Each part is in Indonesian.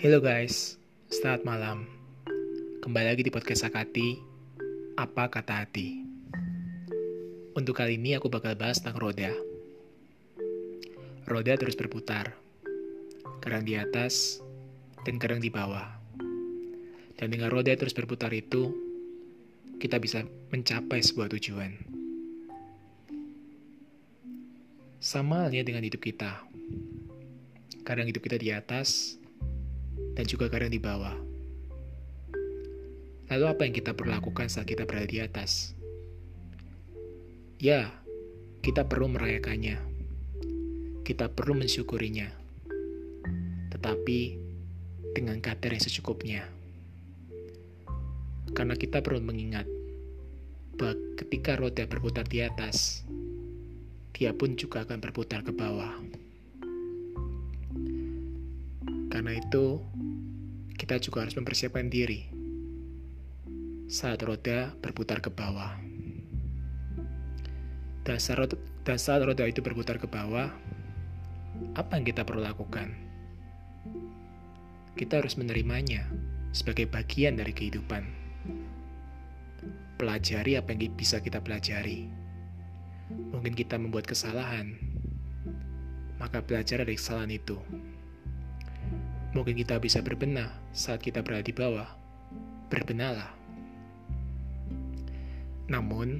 Halo guys, selamat malam. Kembali lagi di podcast Akati, Apa Kata Hati. Untuk kali ini aku bakal bahas tentang roda. Roda terus berputar, kadang di atas dan kadang di bawah. Dan dengan roda terus berputar itu, kita bisa mencapai sebuah tujuan. Sama halnya dengan hidup kita. Kadang hidup kita di atas, dan juga kadang di bawah. Lalu apa yang kita perlu lakukan saat kita berada di atas? Ya, kita perlu merayakannya. Kita perlu mensyukurinya. Tetapi dengan kadar yang secukupnya. Karena kita perlu mengingat bahwa ketika roda berputar di atas, dia pun juga akan berputar ke bawah. Karena itu, kita juga harus mempersiapkan diri saat roda berputar ke bawah. Dan saat, dan saat roda itu berputar ke bawah, apa yang kita perlu lakukan? Kita harus menerimanya sebagai bagian dari kehidupan. Pelajari apa yang bisa kita pelajari. Mungkin kita membuat kesalahan, maka belajar dari kesalahan itu. Mungkin kita bisa berbenah saat kita berada di bawah. Berbenahlah. Namun,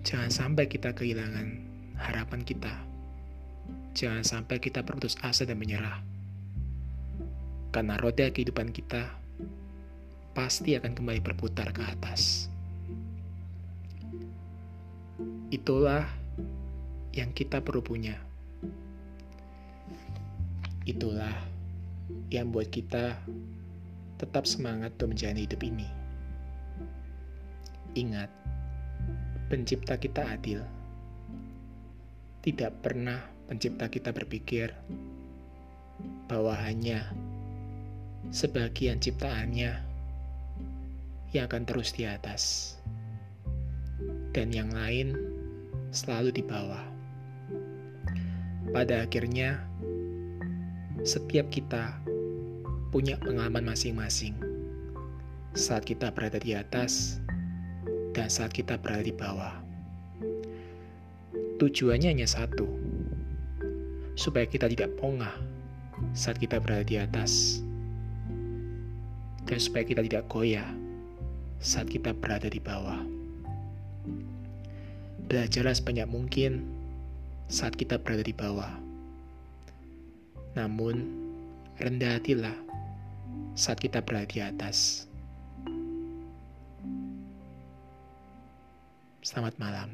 jangan sampai kita kehilangan harapan kita. Jangan sampai kita berputus asa dan menyerah. Karena roda kehidupan kita pasti akan kembali berputar ke atas. Itulah yang kita perlu punya. Itulah yang buat kita tetap semangat untuk menjalani hidup ini. Ingat, pencipta kita adil. Tidak pernah pencipta kita berpikir bahwa hanya sebagian ciptaannya yang akan terus di atas, dan yang lain selalu di bawah. Pada akhirnya, setiap kita punya pengalaman masing-masing saat kita berada di atas dan saat kita berada di bawah. Tujuannya hanya satu, supaya kita tidak pongah saat kita berada di atas, dan supaya kita tidak goyah saat kita berada di bawah. Belajarlah sebanyak mungkin saat kita berada di bawah namun, rendah hatilah saat kita berada di atas. Selamat malam.